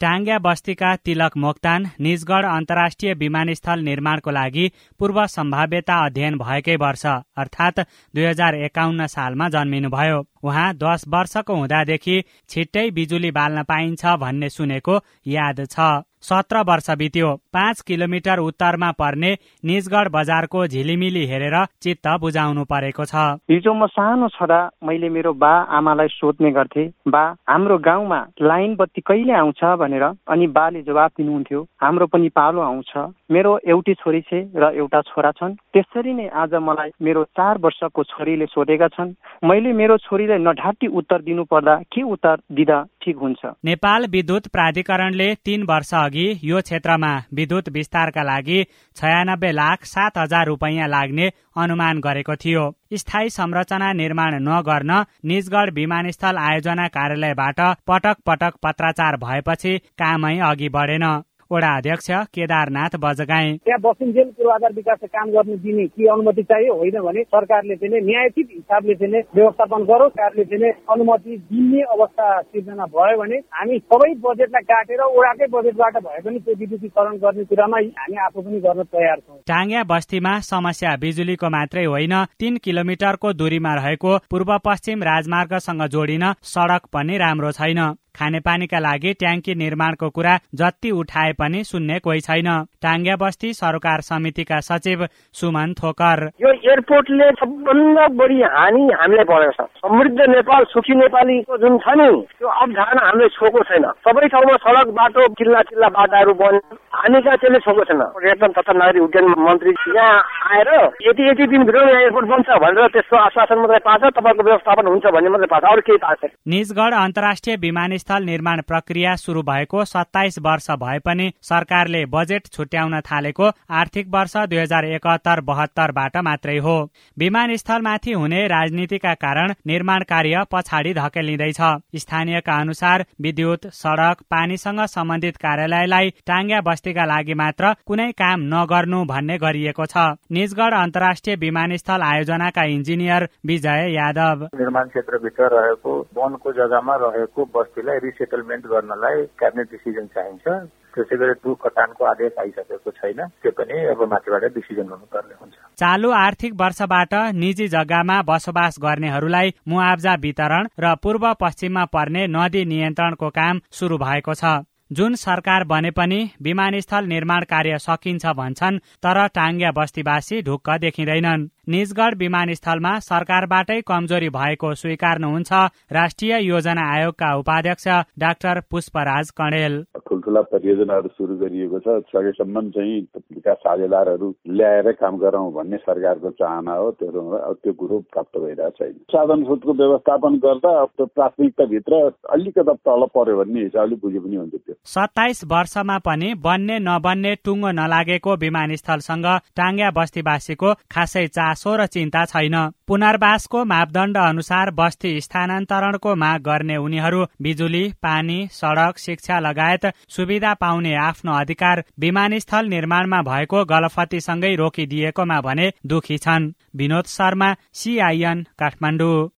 टाङ्ग्या बस्तीका तिलक मोक्तान निजगढ अन्तर्राष्ट्रिय विमानस्थल निर्माणको लागि पूर्व सम्भाव्यता अध्ययन भएकै वर्ष अर्थात् दुई हजार एकाउन्न सालमा जन्मिनुभयो। उहाँ दस वर्षको हुँदादेखि छिट्टै बिजुली बाल्न पाइन्छ भन्ने सुनेको याद छ। सत्र वर्ष बित्यो। पाँच किलोमिटर उत्तरमा पर्ने निजगढ बजारको झिलिमिली हेरेर चित्त बुझाउनु परेको छ। हिजो म सानो छँदा मैले मेरो बा आमालाई सोध्ने गर्थे बा हाम्रो गाउँमा लाइन बत्ती कहिले आउँछ? भनेर। अनि बाले जवाब दिनुहुन्थ्यो हाम्रो पनि पालो आउँछ। मेरो एउटी छोरी छ र एउटा छोरा छन्। त्यसरी नै आज मलाई मेरो चार वर्षको छोरीले सोधेका छन्। मैले मेरो छोरीलाई नढाटी उत्तर दिनु पर्दा के उत्तर दिँदा ठिक हुन्छ? नेपाल विद्युत प्राधिकरणले तीन वर्ष अघि यो क्षेत्रमा विद्युत विस्तारका लागि छयानब्बे लाख सात हजार रुपियाँ लाग्ने अनुमान गरेको थियो। स्थायी संरचना निर्माण नगर्न निजगढ विमानस्थल आयोजना कार्यालयबाट पटक पटक पत्राचार भएपछि कामै अघि बढेन। वडा अध्यक्ष केदारनाथ बजगाई। त्यहाँ बसिन्जेल पूर्वाधार विकासको काम गर्नु दिने के अनुमति चाहियो होइन भने सरकारले चाहिँ न्यायचित हिसाबले चाहिँ व्यवस्थापन गरोस् सरकारले चाहिँ अनुमति दिने अवस्था सिर्जना भयो भने हामी सबै बजेटलाई काटेर ओडाकै बजेटबाट भए पनि त्यो विद्युतीकरण गर्ने कुरामा हामी आफू पनि गर्न तयार छौँ। टाङ्ग्या बस्तीमा समस्या बिजुलीको मात्रै होइन तीन किलोमिटरको दूरीमा रहेको पूर्व पश्चिम राजमार्गसँग जोडिन सडक पनि राम्रो छैन। खानेपानीका लागि ट्याङ्की निर्माणको कुरा जति उठाए पनि सुन्ने कोही छैन। टाङ्ग्या बस्ती सरकार समितिका सचिव सुमन थोकर। यो एयरपोर्टले सबभन्दा बढी हानि हामीलाई परेको छ। समृद्ध नेपाल सुखी नेपालीको जुन छ नि त्यो अवधारणा हामीले छोएको छैन। सबै ठाउँमा सडक बाटो चिल्ला चिल्ला बाटाहरू बन्यो हानिका चाहिँ छोएको छैन। पर्यटन तथा नागरिक उड्डयन मन्त्री यहाँ आएर यति यति दिनभित्र यहाँ एयरपोर्ट बन्छ भनेर त्यसको आश्वासन मात्रै पाएको तपाईँको व्यवस्थापन हुन्छ भन्ने मात्रै पाएको अरू केही पाएको निजगढ अन्तर्राष्ट्रिय विमानस्थल स्थल निर्माण प्रक्रिया सुरु भएको सत्ताइस वर्ष भए पनि सरकारले बजेट छुट्याउन थालेको आर्थिक वर्ष दुई हजार एकहत्तर बहत्तरबाट मात्रै हो। विमानस्थलमाथि हुने राजनीतिका कारण निर्माण कार्य पछाडि धकेलिँदैछ। स्थानीयका अनुसार विद्युत सड़क पानीसँग सम्बन्धित कार्यालयलाई टाङ्ग्या बस्तीका लागि मात्र कुनै काम नगर्नु भन्ने गरिएको छ। निजगढ अन्तर्राष्ट्रिय विमानस्थल आयोजनाका इन्जिनियर विजय यादव। निर्माण क्षेत्रभित्र रहेको वनको जग्गामा रहेको बस्तीलाई रिसेटलमेन्ट गर्नलाई क्याबिनेट डिसिजन चाहिन्छ। त्यसै गरी आदेश आइसकेको छैन। त्यो पनि अब माथिबाट डिसिजन हुनुपर्ने हुन्छ। चालु आर्थिक वर्षबाट निजी जग्गामा बसोबास गर्नेहरूलाई मुआब्जा वितरण र पूर्व पश्चिममा पर्ने नदी नियन्त्रणको काम सुरु भएको छ। जुन सरकार बने पनि विमानस्थल निर्माण कार्य सकिन्छ भन्छन् तर टाङ्ग्या बस्तीवासी ढुक्क देखिँदैनन्। निजगढ विमानस्थलमा सरकारबाटै कमजोरी भएको स्वीकार्नुहुन्छ राष्ट्रिय योजना आयोगका उपाध्यक्ष डाक्टर पुष्पराज कणेल। ठुल्ठुला परियोजनाहरू सुरु गरिएको छ। सकेसम्म चाहिँ विकास साझेदारहरू ल्याएर काम गरौँ भन्ने सरकारको चाहना हो। त्यो त्यो कुरो प्राप्त भइरहेको छैन। साधन स्रोतको व्यवस्थापन गर्दा त्यो प्राथमिकताभित्र अलिकता तल पर्यो भन्ने हिसाबले बुझे पनि हुन्छ त्यो। सत्ताइस वर्षमा पनि बन्ने नबन्ने टुङ्गो नलागेको विमानस्थलसँग टाङ्ग्या बस्तीवासीको खासै चास चासो र चिन्ता छैन। पुनर्वासको मापदण्ड अनुसार बस्ती स्थानान्तरणको माग गर्ने उनीहरू बिजुली पानी सड़क शिक्षा लगायत सुविधा पाउने आफ्नो अधिकार विमानस्थल निर्माणमा भएको गलफतीसँगै रोकिदिएकोमा भने दुखी छन्। विनोद शर्मा सिआइएन काठमाडौँ।